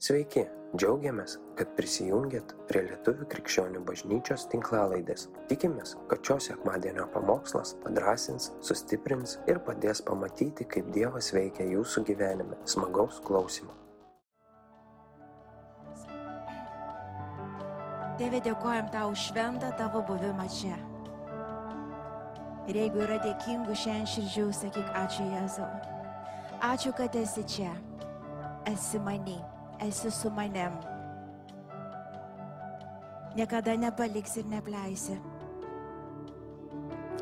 Sveiki, džiaugiamės, kad prisijungiat prie Lietuvių krikščionių bažnyčios tinklalaidės. Tikimės, kad šios sekmadienio pamokslas padrasins, sustiprins ir padės pamatyti, kaip Dievas veikia jūsų gyvenime. Smagaus klausimų. Tėve, dėkojam tau už šventą tavo buvimą čia. Ir jeigu yra dėkingų šiandien širdžių, sakyk ačiū Jėzau. Ačiū, kad esi čia. Esi mani esi su manim. Niekada nepaliksi ir nepleisi.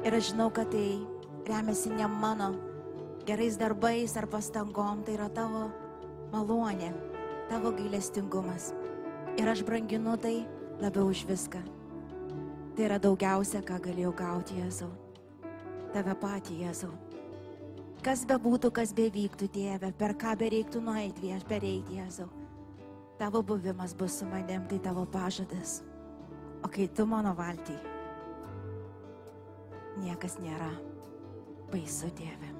Ir aš žinau, kad tai remiasi ne mano gerais darbais ar pastangom, tai yra tavo malonė, tavo gailestingumas. Ir aš branginu tai labiau už viską. Tai yra daugiausia, ką galėjau gauti Jėzau. Tave patį Jėzau. Kas be būtų, kas bevyktų, tėve, per ką bereiktų nueiti, vieš, pereiti Jėzau tavo buvimas bus su manim, tai tavo pažadas. O kai tu mano valty, niekas nėra baisu Dieve.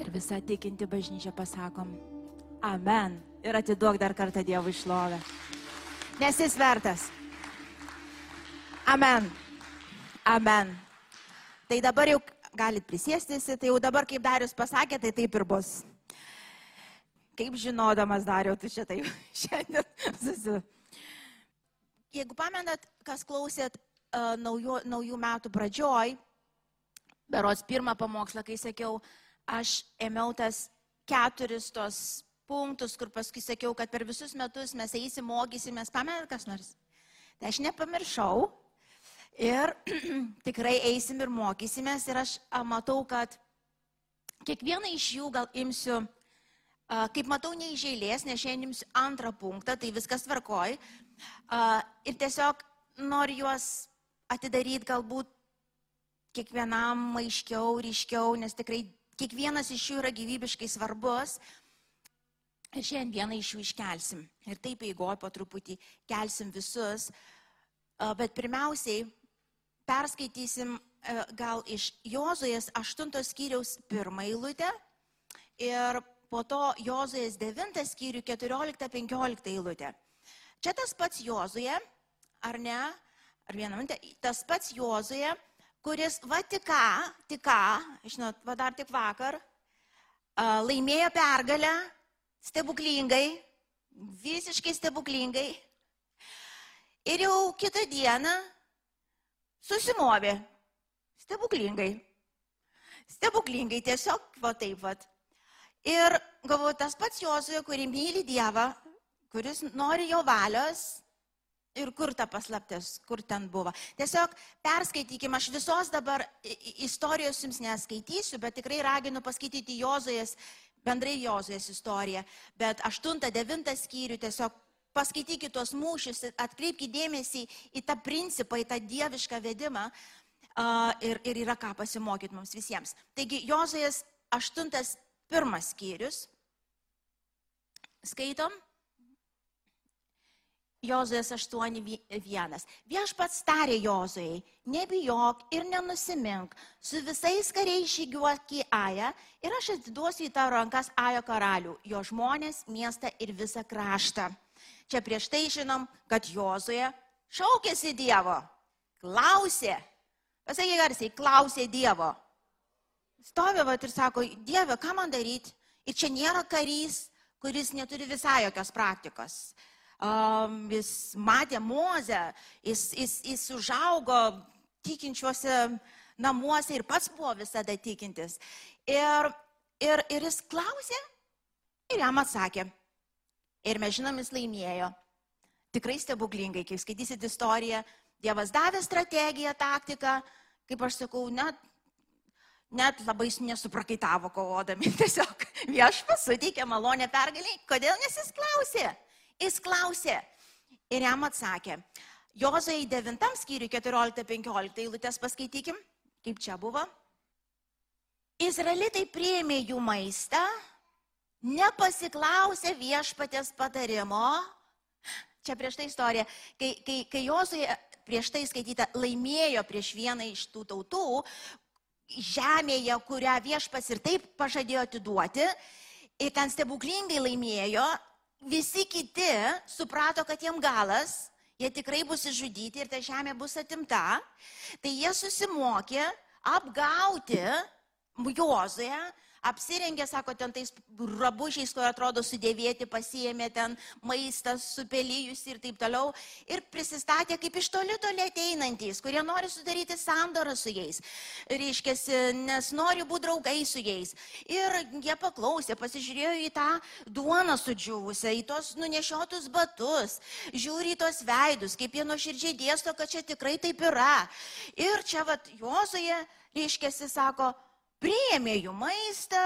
Ir visa tikinti bažnyčia pasakom, Amen. Ir atiduok dar kartą Dievui išlovę. Nes jis vertas. Amen. Amen. Tai dabar jau galit prisėstis, tai jau dabar, kaip Darius pasakė, tai taip ir bus. Kaip žinodamas dariau, tu šitai šiandien susi. Jeigu pamenat, kas klausėt uh, naujų, naujų metų pradžioj, beros pirmą pamokslą, kai sakiau, aš ėmiau tas keturis tos punktus, kur paskui sakiau, kad per visus metus mes eisim, mokysimės, pamenat kas nors. Tai aš nepamiršau ir tikrai eisim ir mokysimės ir aš matau, kad kiekvieną iš jų gal imsiu Kaip matau, ne iš eilės, nes šiandien jums antrą punktą, tai viskas tvarkoj. Ir tiesiog noriu juos atidaryti galbūt kiekvienam aiškiau, ryškiau, nes tikrai kiekvienas iš jų yra gyvybiškai svarbus. Ir šiandien vieną iš jų iškelsim. Ir taip eigoju po truputį kelsim visus. Bet pirmiausiai perskaitysim gal iš Jozojas 8 skyriaus pirmą eilutę. Ir po to Jozuės 9 skyrių 14-15 eilutė. Čia tas pats Jozuje, ar ne, ar vieną minutę, tas pats Jozuje, kuris va tik ką, tik ką, žinot, va dar tik vakar, laimėjo pergalę stebuklingai, visiškai stebuklingai. Ir jau kitą dieną susimovė. Stebuklingai. Stebuklingai, tiesiog va taip, va. Ir galvoju, tas pats Jozuė, kuri myli Dievą, kuris nori jo valios ir kur ta paslaptis, kur ten buvo. Tiesiog perskaitykime, aš visos dabar istorijos jums neskaitysiu, bet tikrai raginu paskaityti Jozuės, bendrai Jozuės istoriją. Bet 8-9 skyrių tiesiog paskaitykite tuos mūšius, atkreipkite dėmesį į tą principą, į tą dievišką vedimą ir, ir yra ką pasimokyti mums visiems. Taigi Jozuės 8 Pirmas skyrius. Skaitom. Jozuės 8.1. Viešpats tarė Jozuėjai, nebijok ir nenusimink, su visais kariais žygiuok į Ają ir aš atiduosiu į tavo rankas Ajo karalių, jo žmonės, miestą ir visą kraštą. Čia prieš tai žinom, kad Jozuė šaukėsi Dievo, klausė, pasakyk garsiai, klausė Dievo stovi vat, ir sako, Dieve, ką man daryti? Ir čia nėra karys, kuris neturi visai jokios praktikos. Um, jis matė Mozę, jis, jis, jis užaugo tikinčiuose namuose ir pats buvo visada tikintis. Ir, ir, ir jis klausė ir jam atsakė. Ir mes žinom, jis laimėjo. Tikrai stebuklingai, kai skaitysit istoriją, Dievas davė strategiją, taktiką, kaip aš sakau, net net labai nesuprakaitavo kovodami. Tiesiog viešpas suteikė malonę pergalį. Kodėl? Nes jis klausė. Jis klausė. Ir jam atsakė. Jozai 9 skyriui 14-15 eilutės paskaitykim, kaip čia buvo. Izraelitai priėmė jų maistą, nepasiklausė viešpatės patarimo. Čia prieš tai istorija, kai, kai, kai Jozai prieš tai skaityta laimėjo prieš vieną iš tų tautų, žemėje, kurią viešpas ir taip pažadėjo atiduoti, ir ten stebuklingai laimėjo, visi kiti suprato, kad jiem galas, jie tikrai bus išžudyti ir ta žemė bus atimta, tai jie susimokė apgauti Jozoje, apsirengė, sako, ten tais rabužiais, kurie atrodo sudėvėti, pasiemė ten maistą, supelyjus ir taip toliau. Ir prisistatė kaip iš toli toli ateinantys, kurie nori sudaryti sandorą su jais. Reiškia, nes nori būti draugai su jais. Ir jie paklausė, pasižiūrėjo į tą duoną sudžiūvusią, į tos nunešiotus batus, žiūri į tos veidus, kaip jie nuoširdžiai dėsto, kad čia tikrai taip yra. Ir čia vad Jozoje, reiškia, sako, priėmė jų maistą,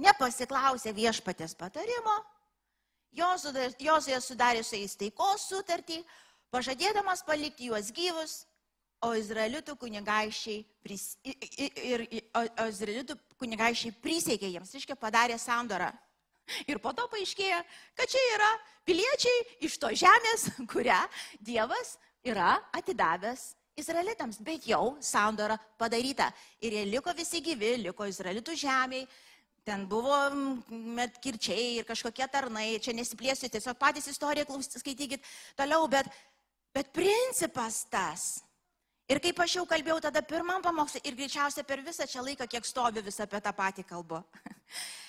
nepasiklausė viešpatės patarimo, Jozuė sudarė su jais taikos sutartį, pažadėdamas palikti juos gyvus, o izraelitų kunigaikščiai, pris, ir, ir, o, izraelitų kunigaikščiai prisiekė jiems, reiškia, padarė sandorą. Ir po to paaiškėjo, kad čia yra piliečiai iš to žemės, kurią Dievas yra atidavęs izraelitams, bet jau sandora padaryta. Ir jie liko visi gyvi, liko izraelitų žemėje. Ten buvo metkirčiai ir kažkokie tarnai, čia nesiplėsiu, tiesiog patys istoriją klausyti, skaitykit toliau, bet, bet principas tas. Ir kaip aš jau kalbėjau tada pirmam pamokslui ir greičiausiai per visą čia laiką, kiek stovi vis apie tą patį kalbu.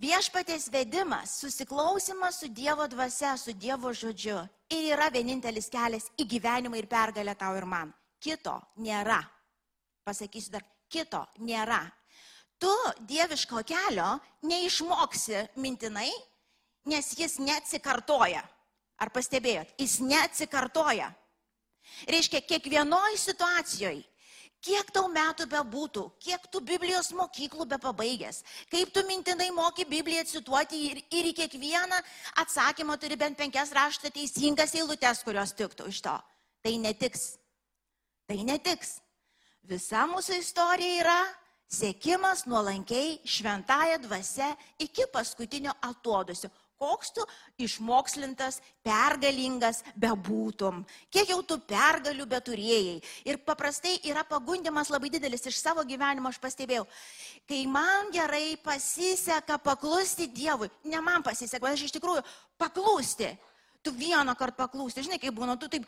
Viešpatės vedimas, susiklausimas su Dievo dvasia, su Dievo žodžiu ir yra vienintelis kelias į gyvenimą ir pergalę tau ir man. Kito nėra. Pasakysiu dar, kito nėra. Tu dieviško kelio neišmoksi mintinai, nes jis neatsikartoja. Ar pastebėjot? Jis neatsikartoja. Reiškia, kiekvienoje situacijoje Kiek tau metų bebūtų, kiek tu Biblijos mokyklų be pabaigęs, kaip tu mintinai moki Bibliją cituoti ir, ir į kiekvieną atsakymą turi bent penkias raštą teisingas eilutes, kurios tiktų iš to. Tai netiks. Tai netiks. Visa mūsų istorija yra sėkimas nuolankiai šventąją dvasę iki paskutinio atodusio koks tu išmokslintas, pergalingas bebūtum, kiek jau tu pergalių beturėjai. Ir paprastai yra pagundimas labai didelis iš savo gyvenimo, aš pastebėjau. Kai man gerai pasiseka paklusti Dievui, ne man pasiseka, bet aš iš tikrųjų paklusti. Tu vieną kartą paklūsti, žinai, kaip būna, tu taip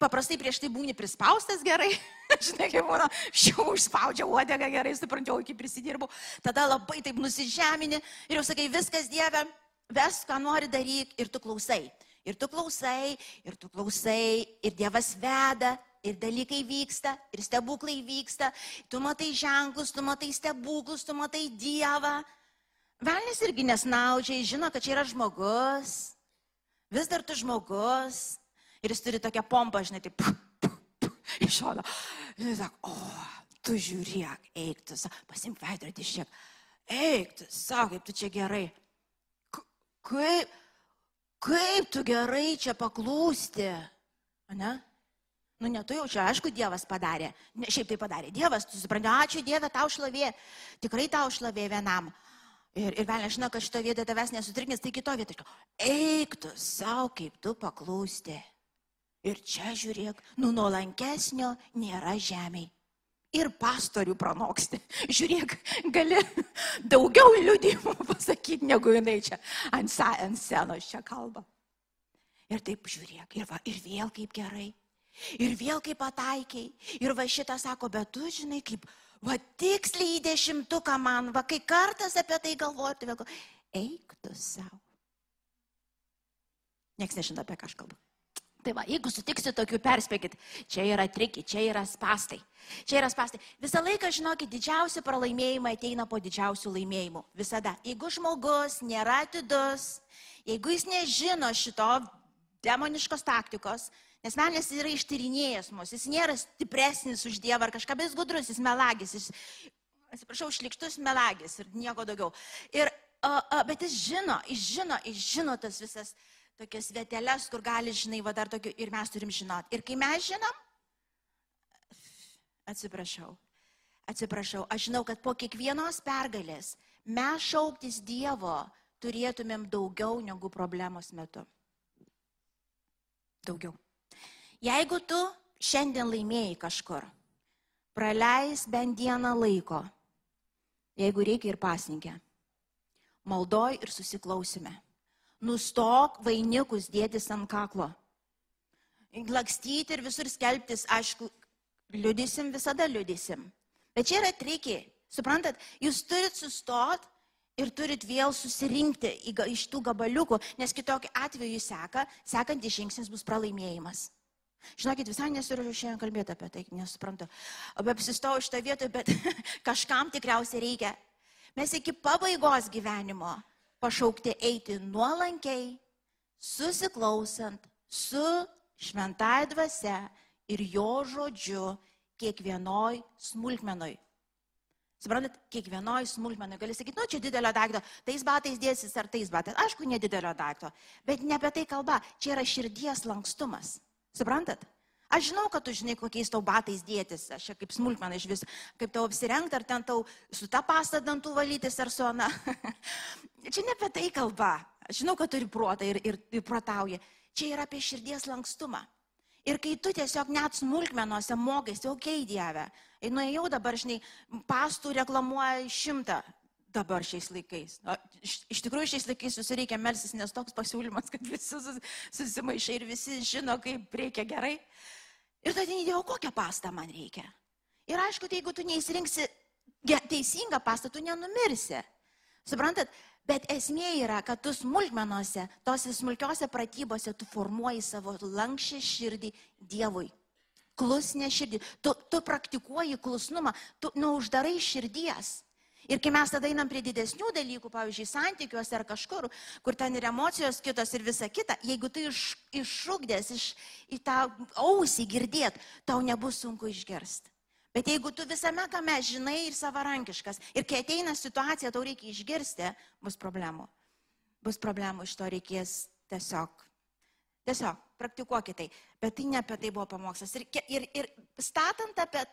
paprastai prieš tai būni prispaustas gerai, žinai, kaip būna, šių užspaudžia uodegą gerai, suprantu, iki prisidirbau, tada labai taip nusižemini ir jau sakai, viskas Dieve, ves, ką nori daryti ir tu klausai. Ir tu klausai, ir tu klausai, ir Dievas veda, ir dalykai vyksta, ir stebuklai vyksta. Tu matai ženklus, tu matai stebuklus, tu matai Dievą. Velnis irgi nesnaudžiai, žino, kad čia yra žmogus. Vis dar tu žmogus. Ir jis turi tokią pompą, žinai, taip, iš šono. Ir jis sako, o, tu žiūrėk, eik, tu, pasimk veidrodį šiek. Eik, tu, sako, kaip tu čia gerai kaip, kaip tu gerai čia paklūsti. Ne? Nu, ne tu jau čia, aišku, Dievas padarė. Ne, šiaip tai padarė. Dievas, tu supranti, ačiū Dieve, tau šlovė. Tikrai tau šlovė vienam. Ir, ir vėl nežinau, kad šito vietoje tavęs nesutriknės, tai kito vietoje. Eik tu savo, kaip tu paklūsti. Ir čia žiūrėk, nu nuolankesnio nėra žemėje ir pastorių pranoksti. Žiūrėk, gali daugiau liūdimų pasakyti, negu jinai čia ant, ant scenos čia kalba. Ir taip žiūrėk, ir, va, ir vėl kaip gerai, ir vėl kaip pataikiai, ir va šitą sako, bet tu žinai, kaip, va tiksliai į dešimtuką man, va kai kartas apie tai galvoti, eik tu savo. Niekas nežino, apie ką aš kalbu. Tai va, jeigu sutiksit tokių, perspėkit, čia yra trikiai, čia yra spastai. Čia yra spastai. Visą laiką, žinokit, didžiausi pralaimėjimai ateina po didžiausių laimėjimų. Visada. Jeigu žmogus nėra atidus, jeigu jis nežino šito demoniškos taktikos, nes menas yra ištyrinėjęs mus, jis nėra stipresnis už Dievą ar kažką, bet jis gudrus, jis melagis, jis, atsiprašau, šlikštus melagis ir nieko daugiau. Ir, a, a, bet jis žino, jis žino, jis žino tas visas tokias vieteles, kur gali, žinai, va dar tokių ir mes turim žinot. Ir kai mes žinom, atsiprašau, atsiprašau, aš žinau, kad po kiekvienos pergalės mes šauktis Dievo turėtumėm daugiau negu problemos metu. Daugiau. Jeigu tu šiandien laimėjai kažkur, praleis bent dieną laiko, jeigu reikia ir pasninkė, maldoj ir susiklausime Nustok vainikus dėtis ant kaklo. Lakstyti ir visur skelbtis, aišku, liudysim, visada liudysim. Bet čia yra trikiai. Suprantat, jūs turit sustot ir turit vėl susirinkti iš tų gabaliukų, nes kitokiu atveju seka, sekantis žingsnis bus pralaimėjimas. Žinokit, visai nesiruošiu šiandien kalbėti apie tai, nesuprantu. Apsistojau šitą vietą, bet kažkam tikriausiai reikia. Mes iki pabaigos gyvenimo pašaukti eiti nuolankiai, susiklausant su šventąją dvasia ir jo žodžiu kiekvienoj smulkmenoj. Suprantat, kiekvienoj smulkmenai gali sakyti, nu čia didelio daikto, tais batais dėsis ar tais batais. Aišku, nedidelio daikto, bet ne apie tai kalba, čia yra širdies lankstumas. Suprantat? Aš žinau, kad tu žinai, kokiais tau batais dėtis, aš kaip smulkmena iš vis, kaip tau apsirengti, ar ten tau su tą pastą dantų valytis, ar su ona. čia ne apie tai kalba. Aš žinau, kad turi protą ir, ir, ir protauja. Čia yra apie širdies lankstumą. Ir kai tu tiesiog net smulkmenuose mokaiesi, okei, okay, Dieve, nuėjau dabar, žinai, pastų reklamuoja šimtą dabar šiais laikais. O, iš, iš tikrųjų šiais laikais susireikia melsis, nes toks pasiūlymas, kad visi sus, susimaišai ir visi žino, kaip reikia gerai. Ir tada įdėjau, kokią pastą man reikia. Ir aišku, tai jeigu tu neįsirinksi teisingą pastą, tu nenumirsi. Suprantat, Bet esmė yra, kad tu smulkmenuose, tose smulkiose pratybose, tu formuoji savo lankščią širdį Dievui. Klusnė širdį. Tu, tu praktikuoji klusnumą, tu neuždarai širdies. Ir kai mes tada einam prie didesnių dalykų, pavyzdžiui, santykiuose ar kažkur, kur ten ir emocijos kitos ir visa kita, jeigu tu iš, iššūkdės, iš, į tą ausį girdėt, tau nebus sunku išgirsti. Bet jeigu tu visame kame žinai ir savarankiškas, ir kai ateina situacija, tau reikia išgirsti, bus problemų. Bus problemų, iš to reikės tiesiog. Tiesiog praktikuokite tai. Bet tai ne apie tai buvo pamokslas. Ir, ir, ir statant apie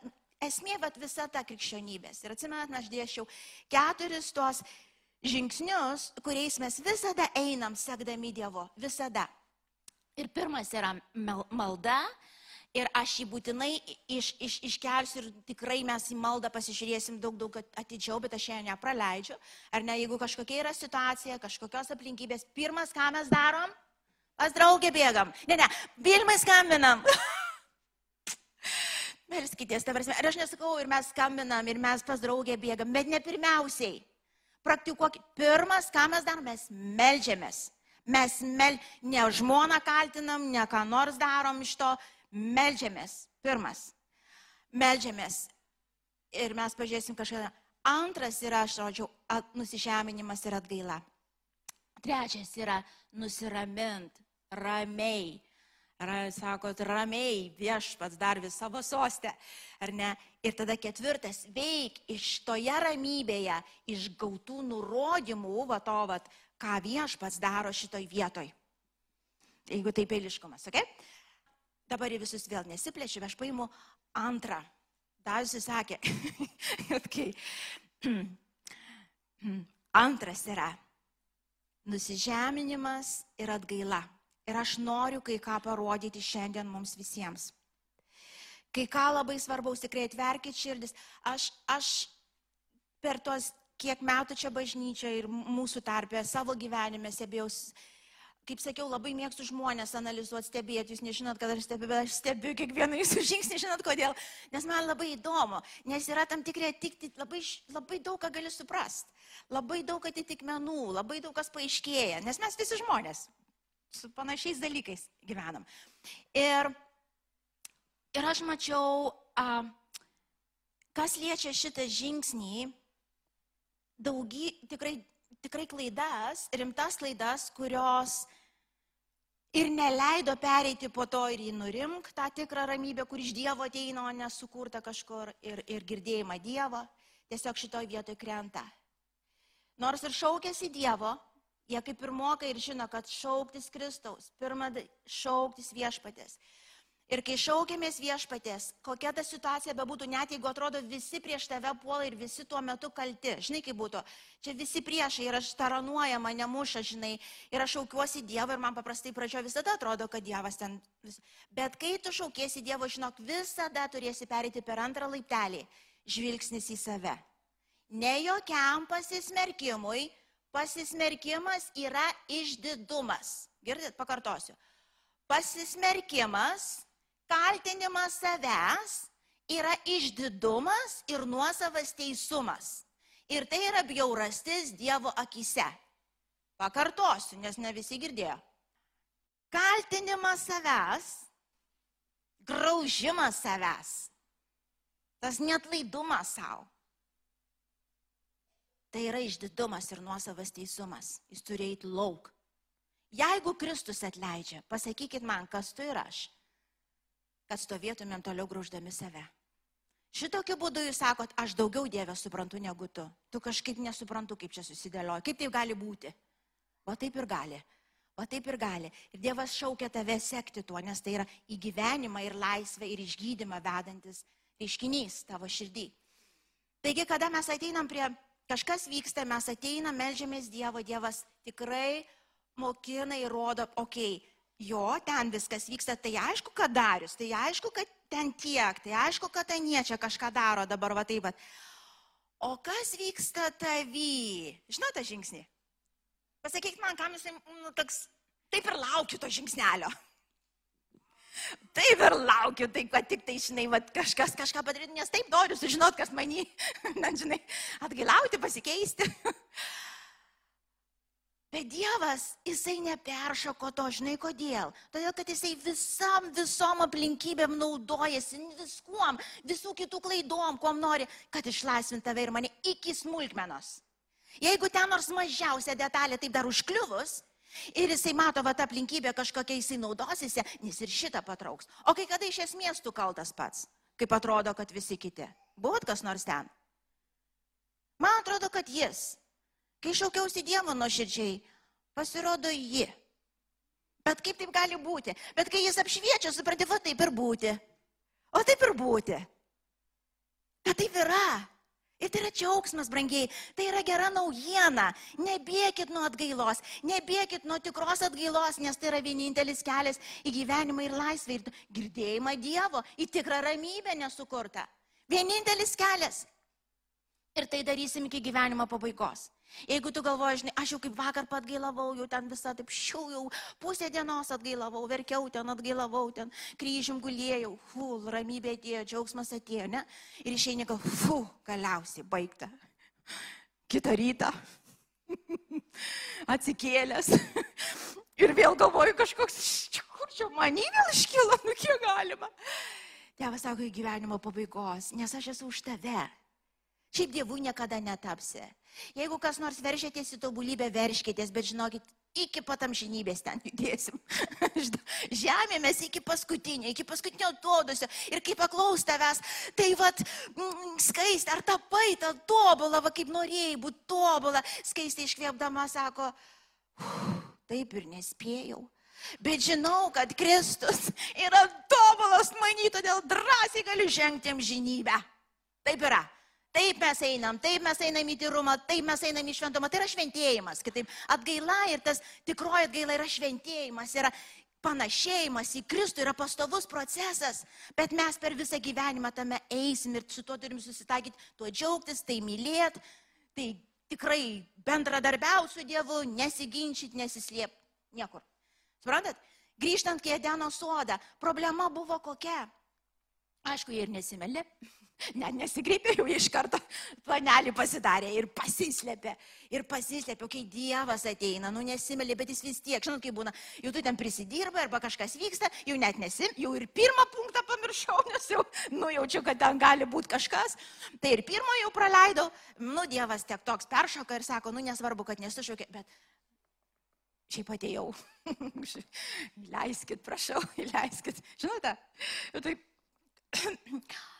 esmė, bet visa ta krikščionybės. Ir atsimenat, aš dėšiau keturis tuos žingsnius, kuriais mes visada einam, sekdami Dievo. Visada. Ir pirmas yra malda, ir aš jį būtinai iš, iš, iškelsiu ir tikrai mes į maldą pasižiūrėsim daug, daug atidžiau, bet aš ją nepraleidžiu. Ar ne, jeigu kažkokia yra situacija, kažkokios aplinkybės, pirmas, ką mes darom, pas draugė bėgam. Ne, ne, Vilmai skambinam. Melskitės, ta prasme. Ir aš nesakau, ir mes skambinam, ir mes pas draugę bėgam, bet ne pirmiausiai. Praktikuokit. Pirmas, ką mes darom, mes melžiamės. Mes mel... ne žmoną kaltinam, ne ką nors darom iš to, Meldžiamės. Pirmas. Meldžiamės. Ir mes pažiūrėsim kažką. Antras yra, aš rodžiau, nusižeminimas ir atgaila. Trečias yra nusiramint, ramiai. Sakot, ramiai viešpats dar vis savo sostę, ar ne? Ir tada ketvirtas, veik iš toje ramybėje, iš gautų nurodymų, va to, va, ką viešpats daro šitoj vietoj. Jeigu taip eiliškumas, ok? Dabar į visus vėl nesiplečiu, aš paimu antrą. Darius sakė, kai antras yra nusižeminimas ir atgaila. Ir aš noriu kai ką parodyti šiandien mums visiems. Kai ką labai svarbaus, tikrai atverkit širdis. Aš, aš per tuos kiek metų čia bažnyčia ir mūsų tarpė savo gyvenime stebėjau kaip sakiau, labai mėgstu žmonės analizuoti, stebėti, jūs nežinot, kad aš stebiu, bet aš stebiu kiekvieną jūsų žingsnį, žinot kodėl, nes man labai įdomu, nes yra tam tikrai atitikti, labai, labai daug ką gali suprasti, labai daug atitikmenų, labai daug kas paaiškėja, nes mes visi žmonės su panašiais dalykais gyvenam. Ir, ir aš mačiau, a, kas liečia šitą žingsnį, daugy, tikrai tikrai klaidas, rimtas klaidas, kurios ir neleido pereiti po to ir į nurimk tą tikrą ramybę, kur iš Dievo ateina, o nesukurta kažkur ir, ir girdėjimą Dievo, tiesiog šitoj vietoj krenta. Nors ir šaukėsi Dievo, jie kaip ir moka ir žino, kad šauktis Kristaus, pirmą šauktis viešpatės. Ir kai šaukėmės viešpatės, kokia ta situacija bebūtų, net jeigu atrodo visi prieš tave puola ir visi tuo metu kalti, žinai kaip būtų, čia visi priešai ir aš taranuoja, mane muša, žinai, ir aš šaukiuosi Dievą ir man paprastai pradžioje visada atrodo, kad Dievas ten. Vis... Bet kai tu šaukiesi Dievo, žinok, visada turėsi perėti per antrą laiptelį, žvilgsnis į save. Ne jokiam pasismerkimui, pasismerkimas yra išdidumas. Girdit, pakartosiu. Pasismerkimas, kaltinimas savęs yra išdidumas ir nuosavas teisumas. Ir tai yra bjaurastis Dievo akise. Pakartosiu, nes ne visi girdėjo. Kaltinimas savęs, graužimas savęs, tas net laidumas savo. Tai yra išdidumas ir nuosavas teisumas. Jis turi eiti lauk. Jeigu Kristus atleidžia, pasakykit man, kas tu ir aš, kad stovėtumėm toliau grauždami save. Šitokiu būdu jūs sakot, aš daugiau Dievę suprantu negu tu. Tu kažkaip nesuprantu, kaip čia susidėlioja. Kaip tai gali būti? O taip ir gali. O taip ir gali. Ir Dievas šaukia tave sekti tuo, nes tai yra į gyvenimą ir laisvę ir išgydymą vedantis reiškinys tavo širdį. Taigi, kada mes ateinam prie kažkas vyksta, mes ateinam, melžiamės Dievo, Dievas tikrai mokina ir rodo, okei, okay, jo, ten viskas vyksta, tai aišku, kad darius, tai aišku, kad ten tiek, tai aišku, kad anie čia kažką daro dabar va taip pat. O kas vyksta tavy? Žinote žingsnį? Pasakyk man, kam jisai, nu, toks, taip ir laukiu to žingsnelio. Taip ir laukiu, taip, kad tik tai, žinai, va, kažkas kažką padaryti, nes taip noriu sužinoti, kas manį, na, žinai, atgailauti, pasikeisti. Bet Dievas, jisai neperšoko to, žinai kodėl. Todėl, kad jisai visam, visom aplinkybėm naudojasi, viskuom, visų kitų klaidom, kuom nori, kad išlaisvint tave ir mane iki smulkmenos. Jeigu ten nors mažiausia detalė taip dar užkliuvus, ir jisai mato, va, tą aplinkybę kažkokia jisai naudosisi, nes ir šitą patrauks. O kai kada iš esmės tu kaltas pats, kaip atrodo, kad visi kiti. Buvot kas nors ten? Man atrodo, kad jis Kai šaukiausi Dievo nuoširdžiai, pasirodo ji. Bet kaip taip gali būti? Bet kai jis apšviečia, supranti, va taip ir būti. O taip ir būti. Bet taip yra. Ir tai yra džiaugsmas, brangiai, tai yra gera naujiena. Nebėkit nuo atgailos, nebėkit nuo tikros atgailos, nes tai yra vienintelis kelias į gyvenimą ir laisvę, ir girdėjimą Dievo, į tikrą ramybę nesukurtą. Vienintelis kelias. Ir tai darysim iki gyvenimo pabaigos. Jeigu tu galvoji, žinai, aš jau kaip vakar pat gailavau, jau ten visą taip šiau, jau pusę dienos atgailavau, verkiau ten, atgailavau ten, kryžim gulėjau, fu, ramybė atėjo, džiaugsmas atėjo, ne? Ir išeini, gal, fu, galiausiai baigta. Kitą rytą atsikėlęs ir vėl galvoju kažkoks, kur čia manį vėl iškilo, nu kiek galima. Tėvas sako, į gyvenimo pabaigos, nes aš esu už tave. Šiaip dievų niekada netapsi. Jeigu kas nors veržėtės į tobulybę, verškitės, bet žinokit, iki pat amžinybės ten judėsim. Žemė mes iki paskutinio, iki paskutinio atodusio. Ir kai paklaus tavęs, tai vad, skaisti, ar tapai tą tobulą, va kaip norėjai būti tobulą, skaisti iškvėpdama sako, taip ir nespėjau. Bet žinau, kad Kristus yra tobulas many, todėl drąsiai galiu žengti amžinybę. Taip yra. Taip mes einam, taip mes einam į tyrumą, taip mes einam į šventumą. Tai yra šventėjimas. Kitaip, atgaila ir tas tikroji atgaila yra šventėjimas, yra panašėjimas į Kristų, yra pastovus procesas. Bet mes per visą gyvenimą tame eisim ir su tuo turim susitaikyti, tuo džiaugtis, tai mylėti, tai tikrai bendradarbiausiu Dievu, nesiginčyti, nesislėpti. Niekur. Suprantat? Grįžtant į Edeno sodą, problema buvo kokia. Aišku, jie ir nesimelė. Net nesigreipė jau iš karto, planelį pasidarė ir pasislėpė. Ir pasislėpė, kai Dievas ateina, nu nesimeli, bet jis vis tiek, žinot, kaip būna, jau tu ten prisidirbai arba kažkas vyksta, jau net nesim, jau ir pirmą punktą pamiršau, nes jau nujaučiu, kad ten gali būti kažkas. Tai ir pirmą jau praleidau, nu Dievas tiek toks peršoka ir sako, nu nesvarbu, kad nesušaukė, bet šiaip atėjau. leiskit, prašau, leiskit. Žinote, taip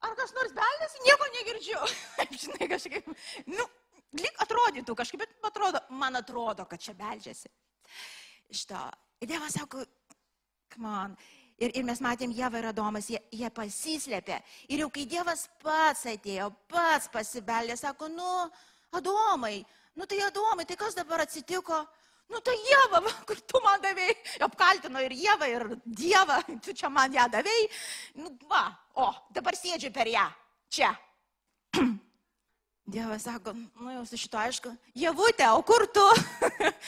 Ar kas nors beldėsi, nieko negirdžiu. Žinai, kažkaip, nu, lik atrodytų kažkaip, bet atrodo, man atrodo, kad čia beldžiasi. Šitą. Ir Dievas sako, man. Ir, ir mes matėm, Jėva ir Adomas, jie, jie pasislėpė. Ir jau kai Dievas pats atėjo, pats pasibeldė, sako, nu, Adomai, nu tai Adomai, tai kas dabar atsitiko? Nu tai Jėva, kur tu man davėjai, apkaltino ir Jėva, ir Dievą, tu čia man ją davėjai. Nu va, o, dabar sėdžiu per ją, čia. Dievas sako, nu jau su šito aišku, javutė, o kur tu?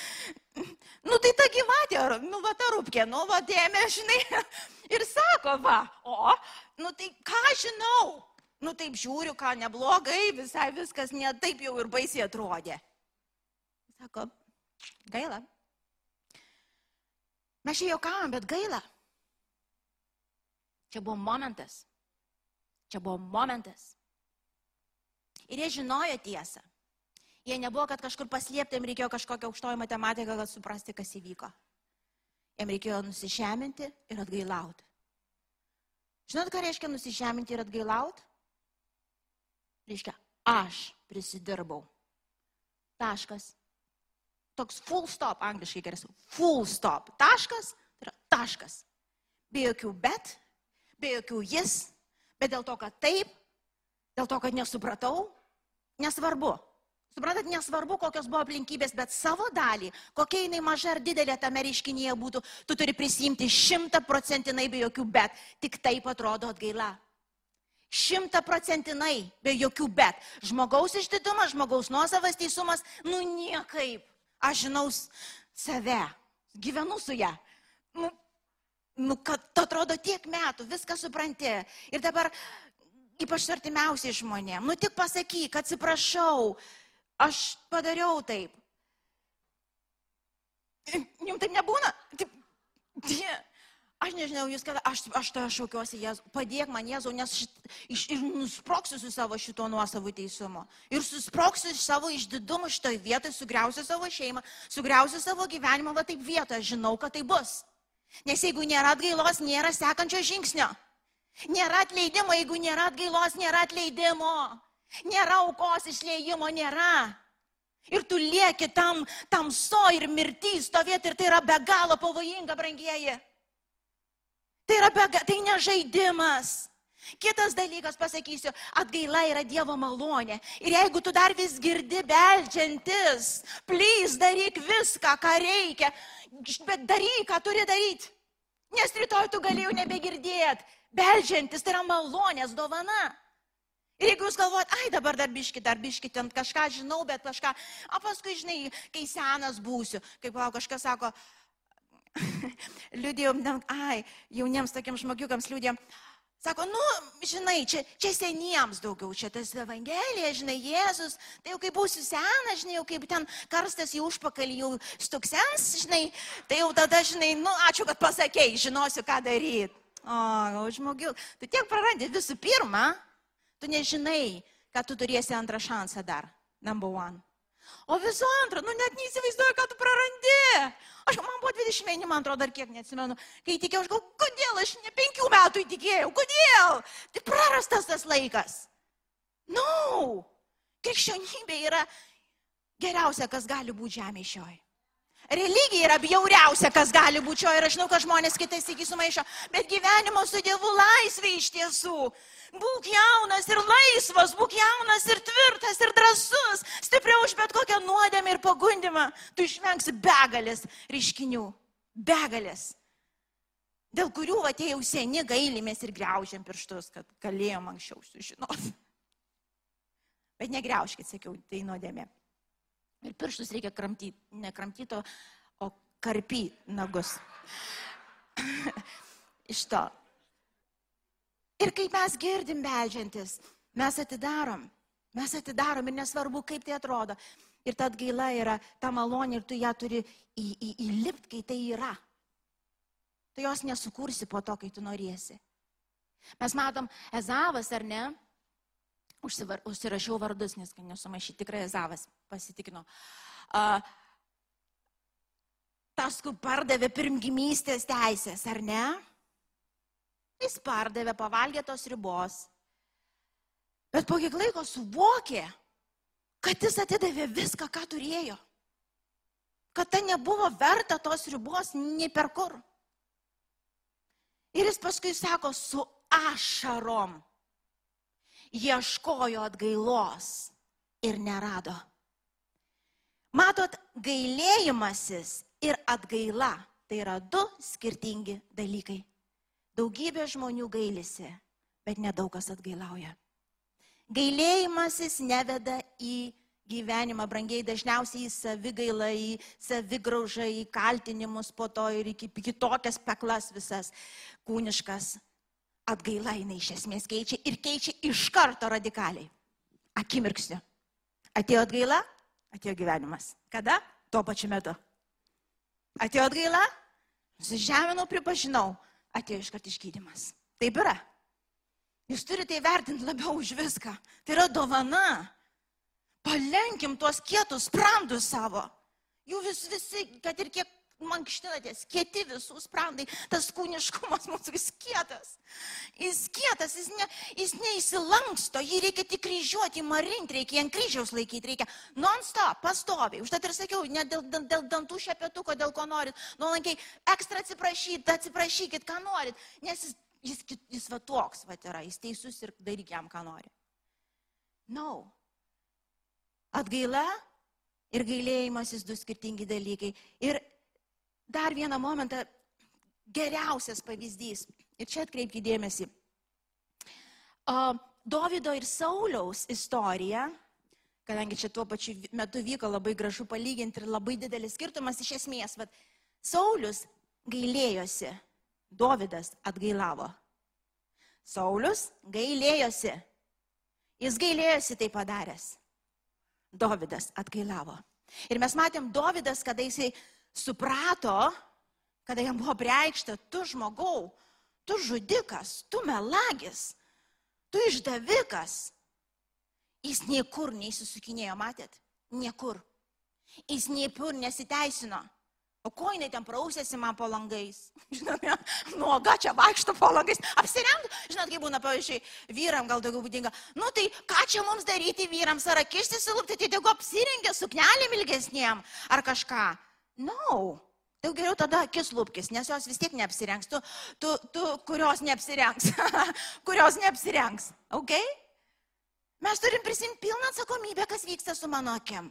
nu tai ta gyvatė, nu va ta rūpkė, nu va dėmė, žinai. Ir sako, va, o, nu tai ką žinau? Nu taip žiūriu, ką neblogai, visai viskas ne taip jau ir baisiai atrodė. Sako, gaila. Mes čia juokavom, bet gaila. Čia buvo momentas. Čia buvo momentas. Ir jie žinojo tiesą. Jie nebuvo, kad kažkur paslėpti, jiems reikėjo kažkokią aukštoją matematiką, kad suprasti, kas įvyko. Jiems reikėjo nusižeminti ir atgailauti. Žinot, ką reiškia nusižeminti ir atgailauti? Reiškia, aš prisidirbau. Taškas. Toks full stop, angliškai geras. Full stop. Taškas, tai yra taškas. Be jokių bet, be jokių jis, bet dėl to, kad taip, dėl to, kad nesupratau, nesvarbu. Suprantat, nesvarbu, kokios buvo aplinkybės, bet savo dalį, kokia jinai maža ar didelė tame reiškinyje būtų, tu turi prisimti šimta procentinai be jokių bet. Tik taip atrodo atgaila. Šimta procentinai be jokių bet. Žmogaus išdidumas, žmogaus nuosavas teisumas, nu niekaip. Aš žinau save, gyvenu su ją. Nu, nu, kad atrodo tiek metų, viską supranti. Ir dabar ypač artimiausiai žmonėm. Nu tik pasakyk, atsiprašau, aš padariau taip. Jums taip nebūna? Taip, die, aš nežinau, jūs kada, aš, aš tą šaukiuosi Jėzų, padėk man Jėzų, nes šit, iš, ir nusproksiu su savo šito nuosavų teisumu. Ir susproksiu iš savo išdidumo šitoje vietoje, sugriausiu savo šeimą, sugriausiu savo gyvenimą, va taip vietoje, žinau, kad tai bus. Nes jeigu nėra atgailos, nėra sekančio žingsnio. Nėra atleidimo, jeigu nėra atgailos, nėra atleidimo. Nėra aukos išleidimo, nėra. Ir tu lieki tam tamso ir mirtį stovėti ir tai yra be galo pavojinga, brangieji. Tai yra be tai ne žaidimas. Kitas dalykas pasakysiu, atgaila yra Dievo malonė. Ir jeigu tu dar vis girdi beldžiantis, plys daryk viską, ką reikia, bet daryk, ką turi daryti. Nes rytoj tu galėjai nebegirdėti. Beldžiantis tai yra malonės dovana. Ir jeigu jūs galvojat, ai dabar dar biški, dar biški, ten kažką žinau, bet kažką, o paskui, žinai, kai senas būsiu, kaip kažkas sako, liūdėjom, ai, jauniems tokiems žmogiukams liūdėjom, Sako, nu, žinai, čia, čia seniems daugiau, čia tas Evangelija, žinai, Jėzus, tai jau kai būsiu senas, žinai, jau kaip ten karstas į užpakalį jau stuksens, žinai, tai jau tada, žinai, nu, ačiū, kad pasakėjai, žinosiu, ką daryti. O, žmogiu, tu tiek prarandi visų pirma, tu nežinai, kad tu turėsi antrą šansą dar, number one. O visų antra, nu net neįsivaizduoju, ką tu prarandi. Aš, man buvo 20 mėnesių, man atrodo, dar kiek neatsimenu. Kai tikėjau, aš gal, kodėl aš ne penkių metų įtikėjau, kodėl? Tai prarastas tas laikas. Nu, no. krikščionybė yra geriausia, kas gali būti žemė šioj. Religija yra bjauriausia, kas gali būti šio ir aš žinau, kad žmonės kitais iki sumaišo, bet gyvenimo su Dievu laisvė iš tiesų. Būk jaunas ir laisvas, būk jaunas ir tvirtas ir drasus, stipriau už bet kokią nuodėmę ir pagundimą. Tu išvengsi begalės reiškinių, begalės, dėl kurių atėjau seni gailimės ir greužiam pirštus, kad galėjom anksčiau sužinoti. Bet negriauškit, sakiau, tai nuodėmė. Ir pirštus reikia kramtyti, ne kramtyti, o karpyti nagus. Iš to. Ir kai mes girdim beldžiantis, mes atidarom. Mes atidarom ir nesvarbu, kaip tai atrodo. Ir ta atgaila yra ta malonė ir tu ją turi į, į, įlipti, kai tai yra. Tu jos nesukursi po to, kai tu norėsi. Mes matom, Ezavas ar ne, Užsivar, užsirašiau vardus, nes kai nesumaišyti tikrai Ezavas pasitikino. Uh, tas, kur pardavė pirmgimystės teisės, ar ne? Jis pardavė, pavalgė tos ribos. Bet po kiek laiko suvokė, kad jis atidavė viską, ką turėjo. Kad tai nebuvo verta tos ribos nei per kur. Ir jis paskui sako, su ašarom ieškojo atgailos ir nerado. Matot, gailėjimasis ir atgaila tai yra du skirtingi dalykai. Daugybė žmonių gailisi, bet nedaug kas atgailauja. Gailėjimasis neveda į gyvenimą, brangiai dažniausiai į savigailą, į savigraužą, į kaltinimus po to ir į kitokias peklas visas kūniškas. Atgaila jinai iš esmės keičia ir keičia iš karto radikaliai. Akimirksiu. Atėjo atgaila, atėjo gyvenimas. Kada? Tuo pačiu metu. Atėjo atgaila, nusižeminau, pripažinau, atėjo iškart išgydymas. Taip yra. Jūs turite įvertinti labiau už viską. Tai yra dovana. Palenkim tuos kietus sprandus savo. Jų vis, visi, kad ir kiek mankštinatės, kieti visų sprandai, tas kūniškumas mūsų vis kietas. Jis kietas, jis, ne, jis neįsilanksto, jį reikia tik kryžiuoti, marinti, reikia ant kryžiaus laikyti, reikia non-stop, pastoviai. Užtat ir sakiau, ne dėl, dėl, dėl dantų šepetuko, dėl ko norit, nuolankiai, ekstra atsiprašyt, atsiprašykit, ką norit, nes jis, jis, jis va toks va yra, jis teisus ir daryk jam, ką nori. No. Atgaila ir gailėjimasis du skirtingi dalykai. Ir dar vieną momentą, geriausias pavyzdys. Ir čia atkreipkite dėmesį. O, Dovido ir Sauliaus istorija, kadangi čia tuo pačiu metu vyko labai gražu palyginti ir labai didelis skirtumas iš esmės, vad Saulius gailėjosi, Dovydas atgailavo. Saulius gailėjosi, jis gailėjosi tai padaręs. Dovydas atgailavo. Ir mes matėm Dovydas, kada jisai suprato, kada jam buvo preikšta, tu žmogau, tu žudikas, tu melagis, tu išdavikas. Jis niekur neįsisukinėjo, matėt? Niekur. Jis niekur nesiteisino. O ko jinai ten prausėsi man po langais? Žinot, nuoga čia vaikšto po langais. Apsirengt, žinot, kaip būna, pavyzdžiui, vyram gal daugiau būdinga. Nu tai ką čia mums daryti vyrams? Ar kišti silupti, tai tegu apsirengę suknelėm ilgesniem ar kažką? No. Jau geriau tada akis lūpkis, nes jos vis tiek neapsirengs. Tu, tu, tu kurios neapsirengs. kurios neapsirengs. Ok? Mes turim prisimti pilną atsakomybę, kas vyksta su mano akim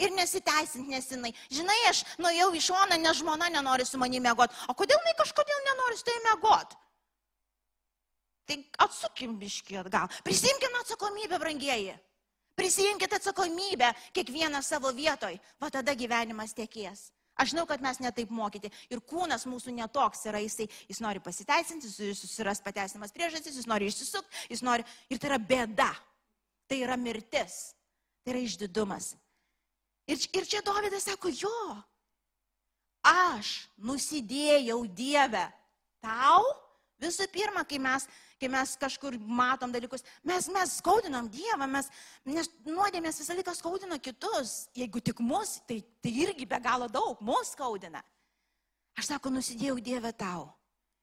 ir nesiteisint nesinai. Žinai, aš nuėjau į šoną, nes žmona nenori su manimi mėgoti. O kodėl jinai kažkodėl nenori su tai mėgoti? Tai atsukim biški atgal. Prisimkim atsakomybę, brangieji. Prisimkite atsakomybę kiekvieną savo vietoj. Va tada gyvenimas tiekės. Aš žinau, kad mes netaip mokyti. Ir kūnas mūsų netoks yra, jisai, jis nori pasiteisinti, jis susiras pateisinamas priežastis, jis nori išsisukti, jis nori. Ir tai yra bėda. Tai yra mirtis. Tai yra išdidumas. Ir, ir čia Dovydas sako, jo, aš nusidėjau Dievę tau, visų pirma, kai mes, kai mes kažkur matom dalykus, mes, mes skaudinam Dievą, mes, nes nuodėmės visą laiką skaudina kitus, jeigu tik mus, tai, tai irgi be galo daug, mus skaudina. Aš sako, nusidėjau Dievę tau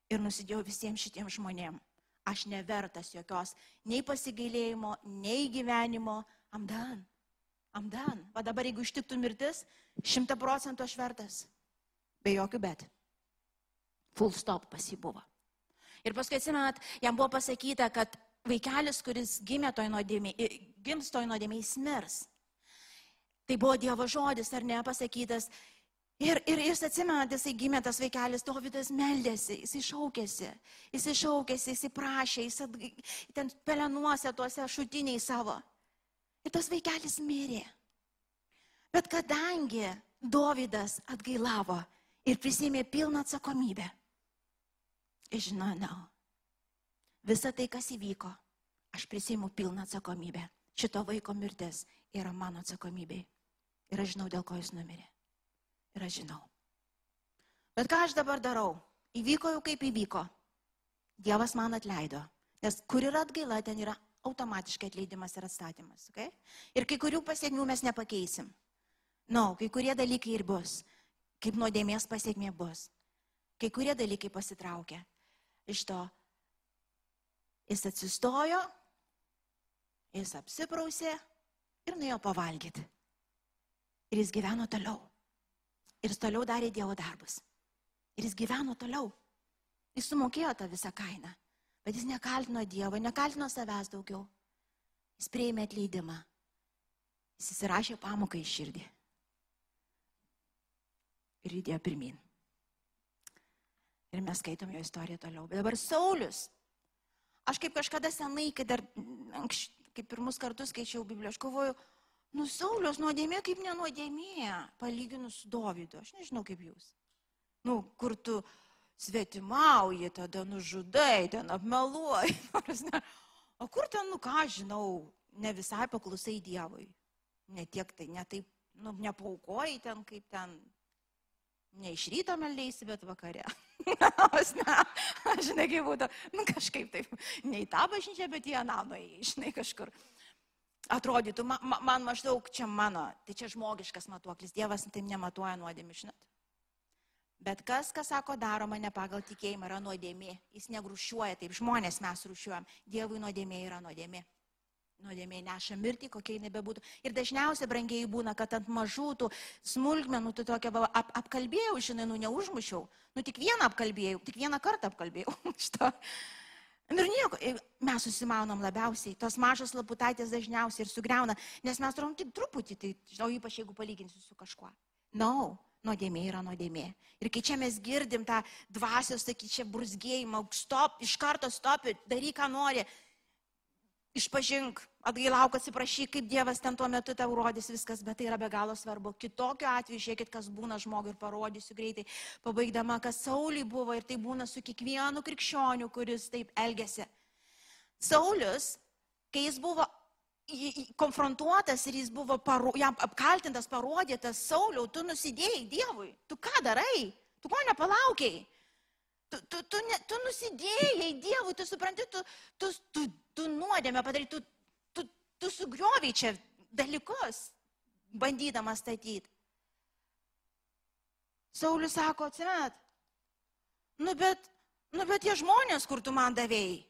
ir nusidėjau visiems šitiems žmonėms. Aš nevertas jokios nei pasigailėjimo, nei gyvenimo. Amdan. Amdan. Va dabar, jeigu ištiktų mirtis, šimta procentų aš vertas. Be jokių bet. Full stop pas jį buvo. Ir paskui atsimenat, jam buvo pasakyta, kad vaikelis, kuris gimė toj nuodėmė, gims toj nuodėmė, jis mirs. Tai buvo Dievo žodis, ar ne, pasakytas. Ir, ir jis atsimenat, jisai gimė tas vaikelis, Dovydas meldėsi, jisai šaukėsi, jisai šaukėsi, jisai prašė, jisai ten pelenuose tuose šutiniai savo. Ir tas vaikelis mirė. Bet kadangi Dovydas atgailavo ir prisimė pilną atsakomybę, no, visa tai, kas įvyko, aš prisimu pilną atsakomybę. Šito vaiko mirtis yra mano atsakomybė. Ir aš žinau, dėl ko jis numirė. Ir aš žinau. Bet ką aš dabar darau? Įvyko jau kaip įvyko. Dievas man atleido. Nes kur yra atgaila, ten yra automatiškai atleidimas ir atstatymas. Okay? Ir kai kurių pasiekmių mes nepakeisim. Na, no, kai kurie dalykai ir bus. Kaip nuodėmės pasiekmė bus. Kai kurie dalykai pasitraukia. Iš to jis atsistojo, jis apsiprausė ir nuėjo pavalgyti. Ir jis gyveno toliau. Ir jis toliau darė Dievo darbus. Ir jis gyveno toliau. Jis sumokėjo tą visą kainą. Bet jis nekaltino Dievo, nekaltino savęs daugiau. Jis prieimė atleidimą. Jis įsirašė pamoką į širdį. Ir judėjo pirmin. Ir mes skaitom jo istoriją toliau. Bet dabar Saulis. Aš kaip kažkada senai, kai dar anks, kaip pirmus kartus skaičiau Bibliją, aš kovoju, Nu, Saulios nuodėmė kaip nenuodėmė, palyginus su Dovydu. Aš nežinau kaip jūs. Nu, kur tu svetimauji, tada nužudai, ten apmeluoji. O kur ten, nu ką žinau, ne visai paklusai Dievui. Ne tiek tai, ne taip, nu, nepaukoji ten, kaip ten, ne iš ryto meldėsi, bet vakare. Aš ne, aš žinai, kaip būtų, nu kažkaip taip, ne į tą bažnyčią, bet į aną nuėjai, žinai, kažkur. Atrodytų, man, man maždaug čia mano, tai čia žmogiškas matuoklis, Dievas taip nematuoja nuodėmį, žinot. Bet kas, kas sako, daroma ne pagal tikėjimą, yra nuodėmė. Jis negrušiuoja taip, žmonės mes rušiuojam. Dievui nuodėmė yra nuodėmė. Nuodėmė neša mirtį, kokia jinai bebūtų. Ir dažniausiai brangiai būna, kad ant mažų tų smulkmenų, tu tokia ap, apkalbėjau, žinai, nu neužmušiau. Nu tik vieną apkalbėjau, tik vieną kartą apkalbėjau. Šito. Ir nieko, mes susimaunam labiausiai, tos mažos laputaitės dažniausiai ir sugriauna, nes mes turim tik truputį, tai žinau, ypač jeigu palyginsiu su kažkuo. No, nuodėmė yra nuodėmė. Ir kai čia mes girdim tą dvasios, sakyčiau, čia brusgėjimą, stop, iš karto stop, daryk, ką nori, išpažink, atgailauk, atsiprašyk, kaip Dievas ten tuo metu tau rodys viskas, bet tai yra be galo svarbu. Kitokiu atveju, žiūrėkit, kas būna žmogui ir parodysiu greitai, pabaigdama, kas Sauliui buvo ir tai būna su kiekvienu krikščioniu, kuris taip elgesi. Saulis, kai jis buvo konfrontuotas ir jis buvo paro, jam apkaltintas, parodytas, Sauliau, tu nusidėjai Dievui, tu ką darai, tu ko nepalaukiai, tu, tu, tu, ne, tu nusidėjai Dievui, tu supranti, tu, tu, tu, tu nuodėmė padarai, tu, tu, tu sugrioviai čia dalykus, bandydamas statyti. Saulis sako, atsimet, nu bet, nu bet tie žmonės, kur tu man davėjai,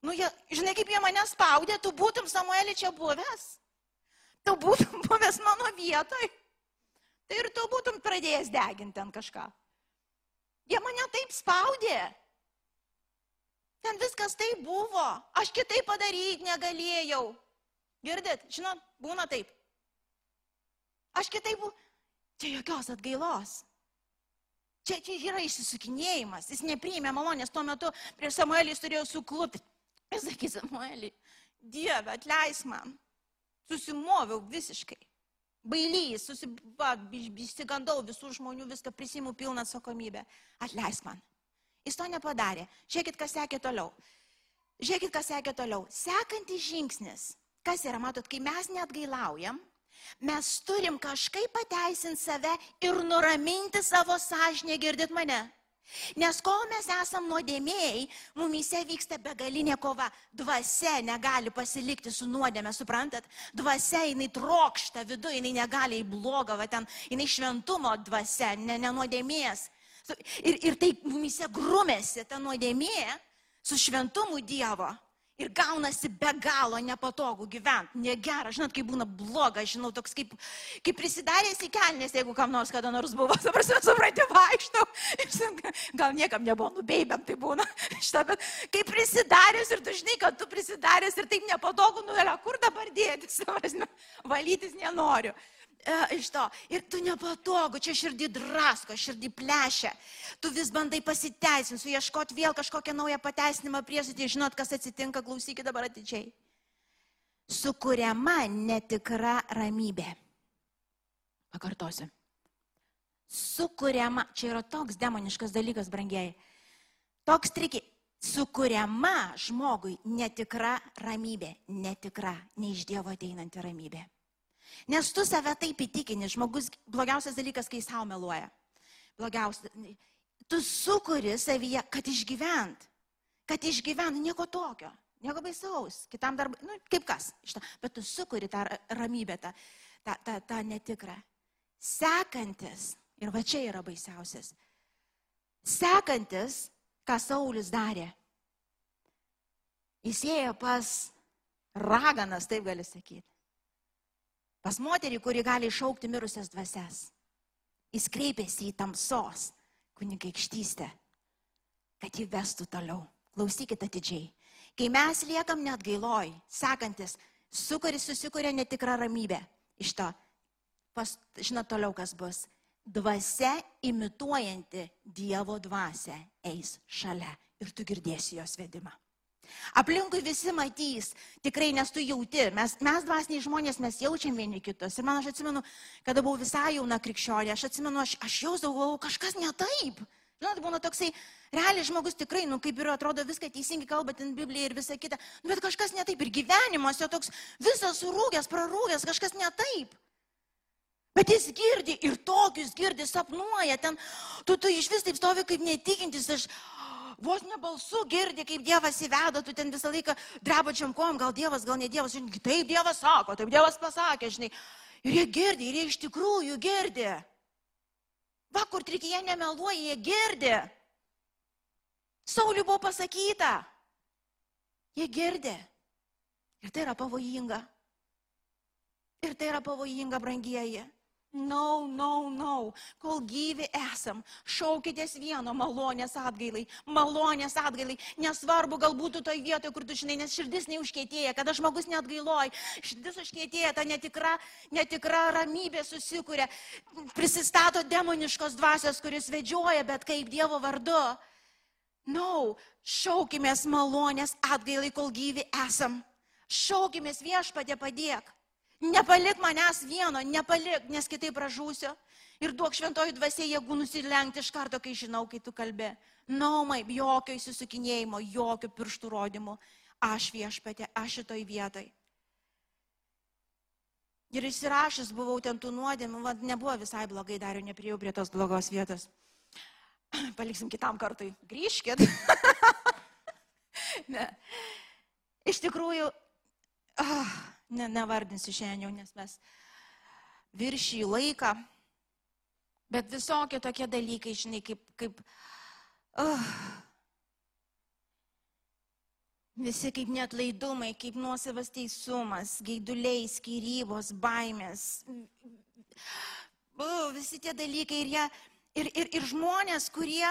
Nu, jie, žinai, kaip jie mane spaudė, tu būtum Samuelį čia buvęs. Tu būtum buvęs mano vietoj. Tai ir tu būtum pradėjęs deginti ten kažką. Jie mane taip spaudė. Ten viskas taip buvo. Aš kitaip padaryti negalėjau. Girdit, žinot, būna taip. Aš kitaip buvau. Čia jokios atgailos. Čia, čia yra išsisukinėjimas. Jis nepriėmė malonės. Tuo metu prieš Samuelį jis turėjo suklupti. Ir sakys, Samuelį, Dieve, atleis man. Susimoviau visiškai. Bailys, susigandau visų žmonių, viską prisimu pilną atsakomybę. Atleis man. Jis to nepadarė. Žiūrėkit, kas sekė toliau. Žiūrėkit, kas sekė toliau. Sekantis žingsnis. Kas yra, matot, kai mes net gailaujam, mes turim kažkaip pateisinti save ir nuraminti savo sąžinę, girdit mane. Nes kol mes esam nuodėmėjai, mumise vyksta begalinė kova. Dvasia negali pasilikti su nuodėme, suprantat? Dvasia jinai trokšta viduje, jinai negali į blogą, va ten, jinai šventumo dvasia, ne, ne nuodėmės. Ir, ir tai mumise grumėsi ta nuodėmė su šventumu Dievo. Ir gaunasi be galo nepatogu gyventi, negera, žinot, kai būna bloga, žinau, toks kaip, kaip prisidaręs į kelnes, jeigu kam nors kada nors buvo, suprasi, supranti, vaikštau. Gal niekam nebuvo, nubeibėm tai būna. Šitą, bet kai prisidaręs ir tu žinai, kad tu prisidaręs ir taip nepatogu, nu, kur dabar dėtis, valytis nenoriu e, iš to. Ir tu nepatogu, čia širdį drasko, širdį plešia. Tu vis bandai pasiteisinti, suieškoti vėl kažkokią naują pateisinimą priesutį, žinot, kas atsitinka, klausykit dabar atidžiai. Sukuriama netikra ramybė. Pakartosiu. Sukuriama, čia yra toks demoniškas dalykas, brangiai. Toks triki. Sukuriama žmogui netikra ramybė, netikra, ne iš Dievo ateinanti ramybė. Nes tu save taip įtikini, žmogus, blogiausias dalykas, kai savo meluoja. Blogiausias. Tu sukuri savyje, kad išgyvent. Kad išgyvent, nieko tokio. Nieko baisaus. Kitam dar, nu, kaip kas. Šitą. Bet tu sukuri tą ramybę, tą, tą, tą, tą netikrą. Sekantis, ir va čia yra baisiausias. Sekantis, ką Saulis darė. Jis ėjo pas raganas, taip gali sakyti. Pas moterį, kuri gali išaukti mirusias dvasias. Jis kreipėsi į tamsos kunigaikštystę, kad jį vestų toliau. Klausykite atidžiai. Kai mes liekam net gailoj, sekantis, sukuris susikuria netikrą ramybę. Iš to, pas, žinot toliau, kas bus. Dvasia imituojanti Dievo dvasę eis šalia ir tu girdėsi jos vedimą. Aplinkui visi matys, tikrai nes tu jauti. Mes, mes dvasiniai žmonės, mes jaučiam vieni kitus. Ir man aš atsimenu, kada buvau visai jauna krikščionė, aš atsimenu, aš, aš jausdavau, kažkas ne taip. Žinot, būna toksai, realiai žmogus tikrai, nu kaip ir atrodo, viską teisingai kalba ten Biblija ir visa kita, nu, bet kažkas ne taip ir gyvenimas jo toks visas surūgęs, prarūgęs, kažkas ne taip. Bet jis girdi ir tokius girdi, sapnuoja ten, tu, tu iš vis taip stovi kaip netikintis, aš vos nebalsu girdi, kaip Dievas įveda, tu ten visą laiką drebačiam kom, gal Dievas, gal ne Dievas, žinai, taip Dievas sako, taip Dievas pasakė, žinai. Ir jie girdi, ir jie iš tikrųjų girdi. Va, kur trikyje nemeluoja, jie girdi. Sauliu buvo pasakyta. Jie girdi. Ir tai yra pavojinga. Ir tai yra pavojinga, brangieji. No, no, no. Kol gyvi esam, šaukitės vieno malonės atgailai, malonės atgailai. Nesvarbu, galbūt toje vietoje, kur tu žinai, nes širdis neužkėtėja, kada žmogus net gailoj, širdis užkėtėja, ta netikra, netikra ramybė susikūrė, prisistato demoniškos dvasios, kuris vedžioja, bet kaip Dievo vardu. No, šaukimės malonės atgailai, kol gyvi esam. Šaukimės viešpatė padėk. Nepalik manęs vieno, nepalik, nes kitaip pražūsiu. Ir duok šventoji dvasia jėgų nusilenkti iš karto, kai žinau, kai tu kalbė. Naumai, jokio įsisukinėjimo, jokio pirštų rodymų. Aš viešpatė, aš šitoj vietoj. Ir įsirašęs buvau ten tų nuodėmų, vad nebuvo visai blogai, dar jau neprijau prie tos blogos vietos. Paliksim kitam kartui. Grįžkit. ne. Iš tikrųjų, ah, ne, nevardinsiu šiandien jau, nes mes viršį laiką, bet visokie tokie dalykai, žinai, kaip, kaip uh, visi kaip net laidumai, kaip nuosavas teisumas, gaiduliai, skirybos, baimės, uh, visi tie dalykai ir, jie, ir, ir, ir žmonės, kurie,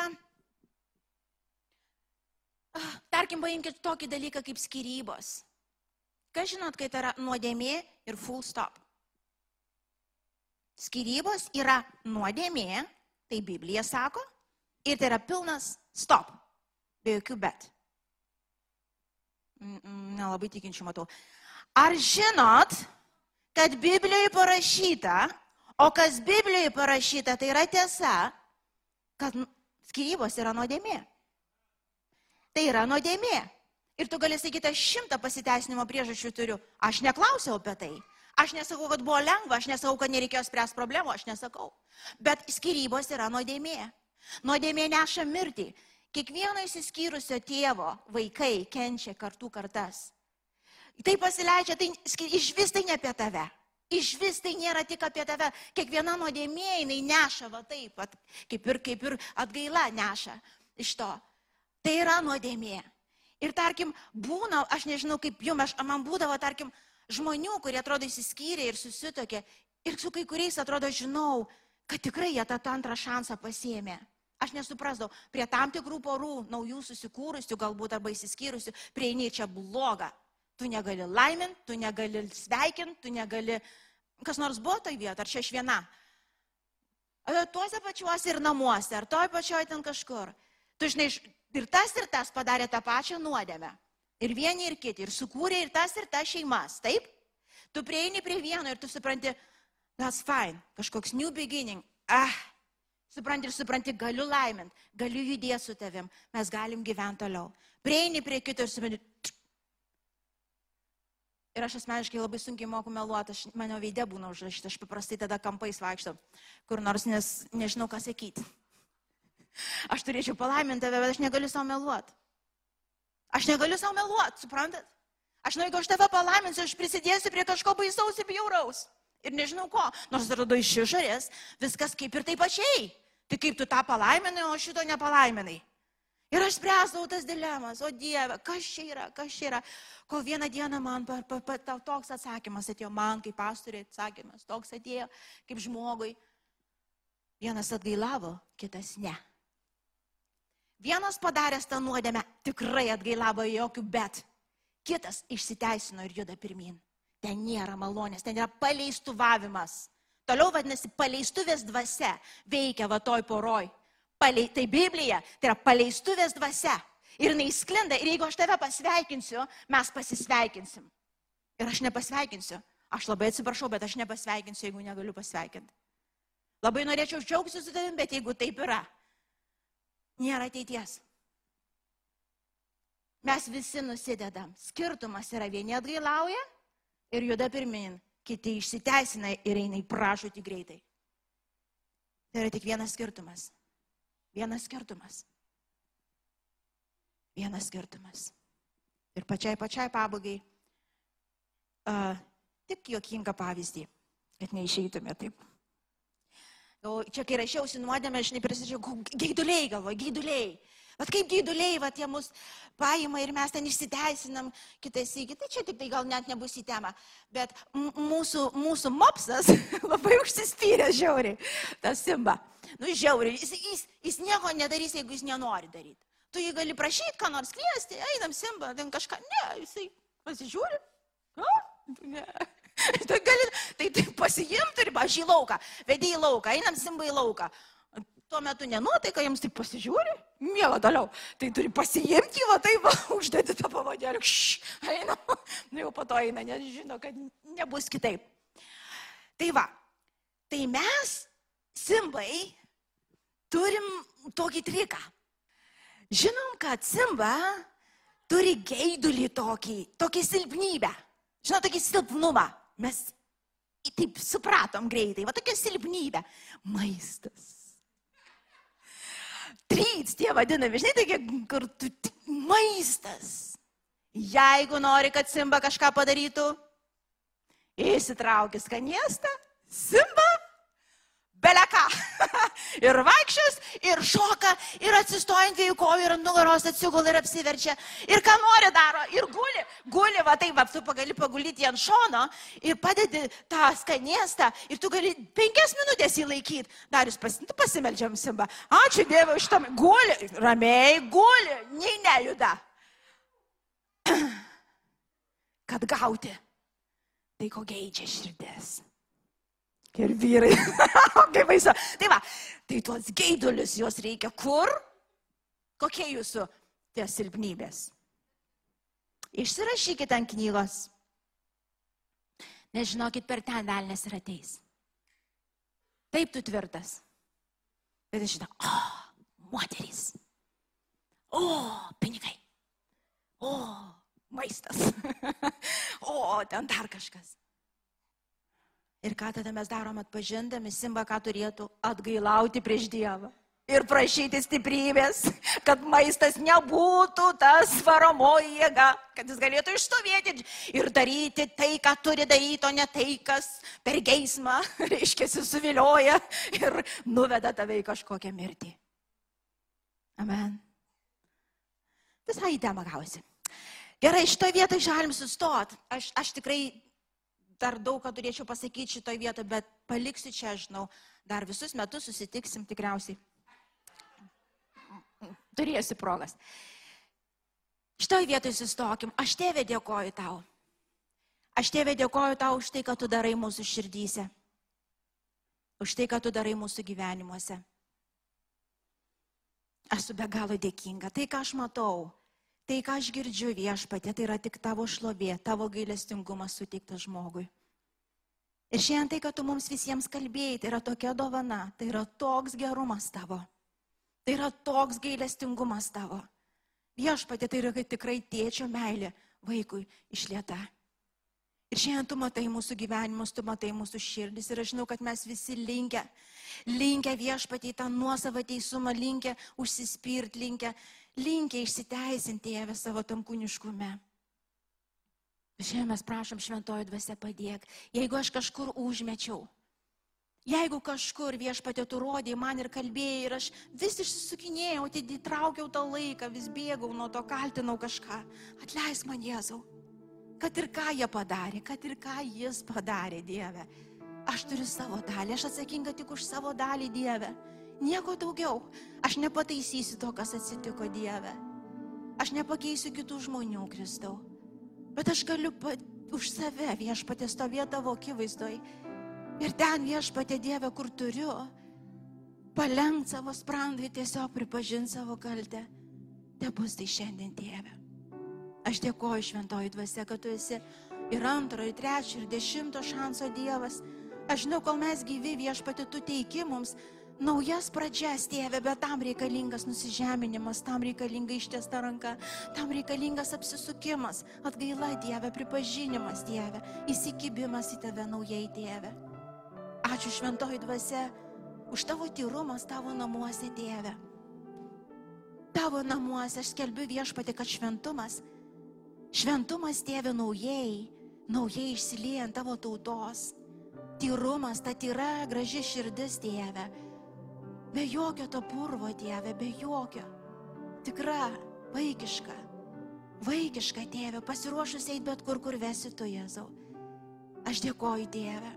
uh, tarkim, paimkite tokį dalyką kaip skirybos. Kas žinot, kai tai yra nuodėmė ir full stop? Skirybos yra nuodėmė, tai Biblija sako, ir tai yra pilnas stop, be jokių bet. Nelabai tikinčių matau. Ar žinot, kad Biblijoje parašyta, o kas Biblijoje parašyta, tai yra tiesa, kad skirybos yra nuodėmė. Tai yra nuodėmė. Ir tu gali sakyti, aš šimtą pasiteisinimo priežasčių turiu. Aš neklausiau apie tai. Aš nesakau, kad buvo lengva, aš nesakau, kad nereikėjo spręsti problemų, aš nesakau. Bet skirybos yra nuodėmė. Nuodėmė neša mirtį. Kiekvieno įsiskyrusio tėvo vaikai kenčia kartų kartas. Tai pasileidžia, tai iš vis tai ne apie tave. Iš vis tai nėra tik apie tave. Kiekviena nuodėmė jinai neša va taip, at, kaip, ir, kaip ir atgaila neša iš to. Tai yra nuodėmė. Ir tarkim, būna, aš nežinau kaip jums, aš, man būdavo, tarkim, žmonių, kurie atrodo įsiskyrė ir susitokė. Ir su kai kuriais atrodo, žinau, kad tikrai jie tą antrą šansą pasėmė. Aš nesuprasdavau, prie tam tikrų porų, naujų susikūrusių galbūt arba įsiskyrusių, prieini čia blogą. Tu negali laiminti, tu negali sveikinti, tu negali... Kas nors buvo toj vietoje, ar čia aš viena? Tuose pačiuose ir namuose, ar toj pačioj ten kažkur. Tu žinai, Ir tas ir tas padarė tą pačią nuodėmę. Ir vieni ir kiti. Ir sukūrė ir tas ir tas šeimas. Taip? Tu prieini prie vieno ir tu supranti, that's fine. Kažkoks new beginning. Ah, supranti ir supranti, galiu laimint, galiu judėti su tavim, mes galim gyventi toliau. Prieini prie kito ir supranti. Ir aš asmeniškai labai sunkiai moku meluoti, aš, mano veidė būna užrašyta, aš paprastai tada kampais vaikštau, kur nors nes nežinau, ką sakyti. Aš turėčiau palaiminti tave, bet aš negaliu savo meluoti. Aš negaliu savo meluoti, suprantat? Aš žinau, jeigu aš tave palaiminsiu, aš prisidėsiu prie kažko baisaus ir bjauraus. Ir nežinau ko. Nors atrodo iš išorės viskas kaip ir taip pačiai. Tai kaip tu tą palaiminai, o šito nepalaiminai. Ir aš spręsdavau tas dilemas, o Dieve, kas čia yra, kas čia yra. Kol vieną dieną man pa, pa, pa, toks atsakymas atėjo, man kaip pastoriai atsakymas, toks atėjo kaip žmogui. Vienas atgailavo, kitas ne. Vienas padaręs tą nuodėmę tikrai atgailavo jokių, bet kitas išsiteisino ir juda pirmin. Ten nėra malonės, ten yra paleistuvavimas. Toliau vadinasi, paleistuvės dvasia veikia va toj poroj. Palei, tai Biblija, tai yra paleistuvės dvasia. Ir jinai sklinda. Ir jeigu aš tave pasveikinsiu, mes pasisveikinsim. Ir aš nepasveikinsiu. Aš labai atsiprašau, bet aš nepasveikinsiu, jeigu negaliu pasveikinti. Labai norėčiau džiaugtis su tavim, bet jeigu taip yra, nėra ateities. Mes visi nusidedam. Skirtumas yra vieni atgailauja ir juda pirmin, kiti išsiteisina ir eina į pražūtį greitai. Tai yra tik vienas skirtumas. Vienas skirtumas. Vienas skirtumas. Ir pačiai pačiai pabaigai. Uh, tik juokingą pavyzdį, kad neišeitume taip. O čia, kai rašiausi nuodėmę, aš neprisižiūrėjau, gaiduliai galvoju, gaiduliai. Bet kaip gyduliai, va, tie mus paima ir mes ten išsiteisinam kitais įgį. Tai čia tik tai gal net nebus į temą. Bet mūsų, mūsų mopsas labai užsispyrė žiauriai, tas simba. Nu, žiauriai. Jis, jis, jis nieko nedarys, jeigu jis nenori daryti. Tu jį gali prašyti, ką nors kviesti, einam simba, ten kažką. Ne, jisai pasižiūri. O, ne. Tai, gali, tai, tai pasiimti ir aš į lauką, vedėjai į lauką, einam simba į lauką tuo metu nenuotaika, jiems tik pasižiūri, mėla toliau. Tai turi pasiimti, va taip, va, uždėti tą pavadėlį, eina, nu jau po to eina, nes žino, kad nebus kitaip. Tai va, tai mes, simbai, turim tokį triką. Žinom, kad simba turi geidulį tokį, tokį silpnybę. Žinot, tokį silpnumą. Mes taip supratom greitai, va tokia silpnybė. Maistas treats, tie vadinami, žinai, tokie, kur tu maistas. Jeigu nori, kad Simba kažką padarytų, įsitraukis kaniestą, Simba beleką. ir vaikščias, ir šoka, ir atsistoja ant dviejų kojų, ir ant nugaros atsigul ir apsiverčia. Ir ką nori daro, ir guli, guli, va taip, va, tu gali pagulyti ant šono ir padedi tą skaniestą ir tu gali penkias minutės jį laikyti. Darius pas, tu pasimeldžiam simba. Ačiū Dievui iš tam. Guli, ramiai guli, nei nejuda. Kad gauti tai, ko geidžia širdis. Ir vyrai. Kaip baisu. Tai va, tai tuos geidulius juos reikia kur? Kokie jūsų tie silpnybės? Išsirašykite ant knygos. Nežinokit, per ten velnės ir ateis. Taip tu tvirtas. Bet aš žinau, o, moterys. O, pinigai. O, maistas. o, ten dar kažkas. Ir ką tada mes darom atpažindami, Simba ką turėtų atgailauti prieš Dievą. Ir prašyti stiprybės, kad maistas nebūtų tas varomoji jėga, kad jis galėtų išstovėti ir daryti tai, ką turi daryti, o ne tai, kas per geismą, reiškia, suvilioja ir nuveda tave į kažkokią mirtį. Amen. Visai į temą gausi. Gerai, šitoje vietoje galim sustot. Aš, aš tikrai dar daug ką turėčiau pasakyti šitoje vietoje, bet paliksiu čia, žinau, dar visus metus susitiksim tikriausiai. Turėsi progas. Šitoje vietoje sustokim. Aš tėvė dėkoju tau. Aš tėvė dėkoju tau už tai, ką tu darai mūsų širdyse. Už tai, ką tu darai mūsų gyvenimuose. Esu be galo dėkinga. Tai, ką aš matau, Tai, ką aš girdžiu viešpatė, tai yra tik tavo šlovė, tavo gailestingumas suteiktas žmogui. Ir šiandien tai, kad tu mums visiems kalbėjai, tai yra tokia dovana, tai yra toks gerumas tavo, tai yra toks gailestingumas tavo. Viešpatė, tai yra tikrai tėčio meilė vaikui išlieta. Ir šiandien tu matai mūsų gyvenimus, tu matai mūsų širdis ir aš žinau, kad mes visi linkę, linkę viešpatį tą nuosavą teisumą, linkę užsispirti, linkę linkia išsiteisinti Tėvę savo tam kūniškume. Šiandien mes prašom šventojo dvasia padėk, jeigu aš kažkur užmečiau. Jeigu kažkur viešpatė tu rodė man ir kalbėjai ir aš vis išsisukinėjau, atitraukiau tą laiką, vis bėgau nuo to, kaltinau kažką, atleisk man Jėzau. Kad ir ką jie padarė, kad ir ką jis padarė, Dieve. Aš turiu savo dalį, aš atsakinga tik už savo dalį, Dieve. Nieko daugiau. Aš nepataisysiu to, kas atsitiko Dieve. Aš nepakeisiu kitų žmonių, Kristau. Bet aš galiu pa, už save viešpatė stovėti tavo akivaizdoj. Ir ten viešpatė Dieve, kur turiu, palengti savo sprandai, tiesiog pripažinti savo kaltę te bus tai šiandien, tėve. Aš dėkoju šventoji dvasia, kad tu esi ir antro, ir trečio, ir dešimto šanso Dievas. Aš žinau, kol mes gyvi viešpati, tu teiki mums naujas pradžias, tėve, bet tam reikalingas nusižeminimas, tam reikalinga ištiesta ranka, tam reikalingas apsisukimas, atgaila, Dieve, pripažinimas, Dieve, įsikibimas į tave naujai, Tėve. Ačiū šventoji dvasia už tavo tyrumas tavo namuose, Tėve. Tavo namuose aš skelbiu viešpatį, kad šventumas, šventumas, Tėve, naujai, naujai išsiliejant tavo tautos. Tyrumas, ta tyra, graži širdis, Tėve Be jokio to purvo, Dieve, be jokio. Tikra, vaikiška. Vaikiška, Tėve, pasiruošus eiti bet kur, kur vesi tu, Jėzau. Aš dėkoju, Dieve.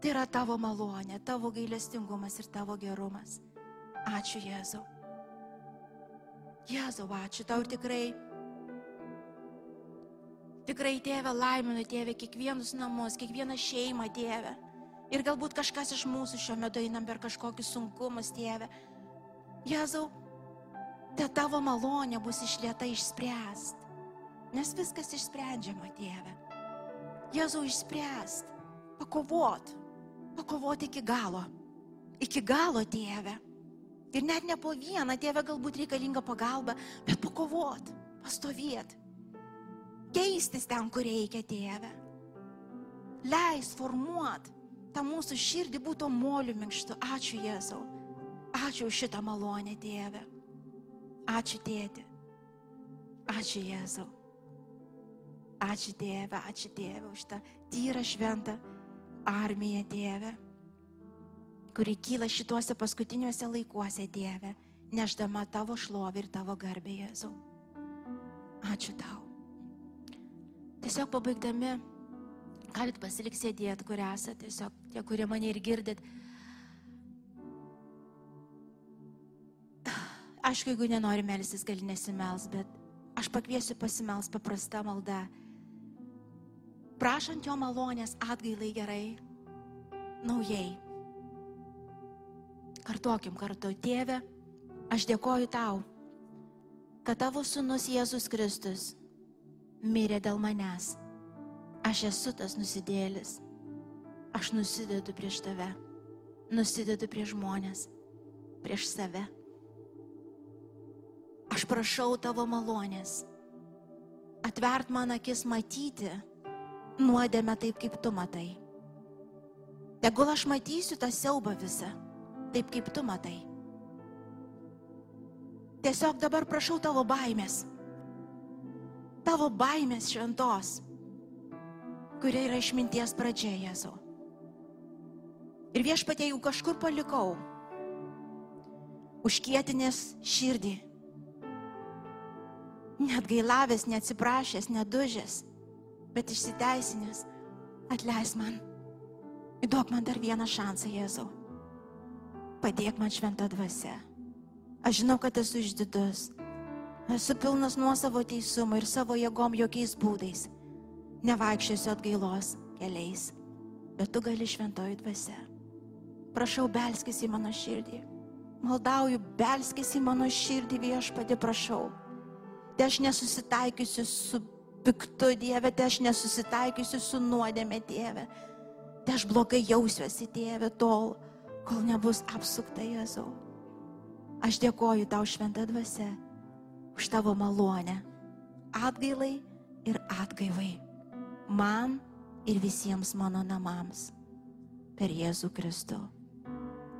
Tai yra tavo malonė, tavo gailestingumas ir tavo gerumas. Ačiū, Jėzau. Jėzau, ačiū tau ir tikrai. Tikrai, Tėve, laiminu, Tėve, kiekvienus namus, kiekvieną šeimą, Tėve. Ir galbūt kažkas iš mūsų šiuo metu einam per kažkokius sunkumus, tėve. Jėzau, te tavo malonė bus išlieta išspręst. Nes viskas išsprendžiama, tėve. Jėzau, išspręst. Pakovot. Pakovot iki galo. Iki galo, tėve. Ir net ne po vieną, tėve, galbūt reikalinga pagalba, bet pakovot, pastovėt. Keistis ten, kur reikia, tėve. Leis formuot tą mūsų širdį būtų moliu minkštu. Ačiū Jėzau. Ačiū už šitą malonę, Tėve. Ačiū Tėti. Ačiū Jėzau. Ačiū Tėve, ačiū Tėve už tą tyrą šventą armiją, Tėve, kuri kyla šituose paskutiniuose laikuose, Tėve, neždama tavo šlovį ir tavo garbę, Jėzau. Ačiū tau. Tiesiog pabaigdami Galit pasilik sėdėti, kur esate, tiesiog tie, kurie mane ir girdit. Aišku, jeigu nenori melsis, gali nesimels, bet aš pakviesiu pasimels paprasta malda. Prašant jo malonės atgailai gerai, naujai. Kartokim kartu, tėve, aš dėkoju tau, kad tavo sunus Jėzus Kristus mirė dėl manęs Aš esu tas nusidėlis. Aš nusidedu prieš tave. Nusidedu prieš žmonės. Prieš save. Aš prašau tavo malonės. Atvert man akis matyti nuodėmę taip, kaip tu matai. Tegul aš matysiu tą siaubą visą, taip kaip tu matai. Tiesiog dabar prašau tavo baimės. Tavo baimės šventos kuria yra išminties pradžia, Jėzau. Ir viešpatie jau kažkur palikau, užkietinės širdį, net gailavęs, neatsiprašęs, nedužęs, bet išsiteisinęs, atleis man. Įduok man dar vieną šansą, Jėzau. Padėk man šventą dvasę. Aš žinau, kad esu išdidus. Esu pilnas nuo savo teisumo ir savo jėgom jokiais būdais nevaikščiosiu atgailos keliais, bet tu gali šventoji dvasia. Prašau, belskis į mano širdį. Maldauju, belskis į mano širdį viešpadį, prašau. Te aš nesusitaikysiu su piktu Dieve, te aš nesusitaikysiu su nuodėme Dieve. Te aš blogai jausiuosi Dieve tol, kol nebus apsukta Jėzau. Aš dėkoju tau šventą dvasę už tavo malonę, atgailai ir atgaivai man ir visiems mano namams per Jėzų Kristų.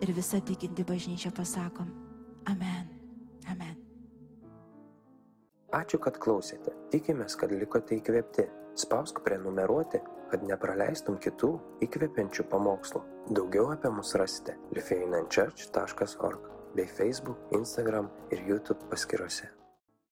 Ir visą tikinti bažnyčia pasakom, Amen. Amen. Ačiū, kad klausėte. Tikimės, kad likote įkvėpti. Spausk prenumeruoti, kad nepraleistum kitų įkvepiančių pamokslų. Daugiau apie mus rasite lifeinanchurch.org bei Facebook, Instagram ir YouTube paskiruose.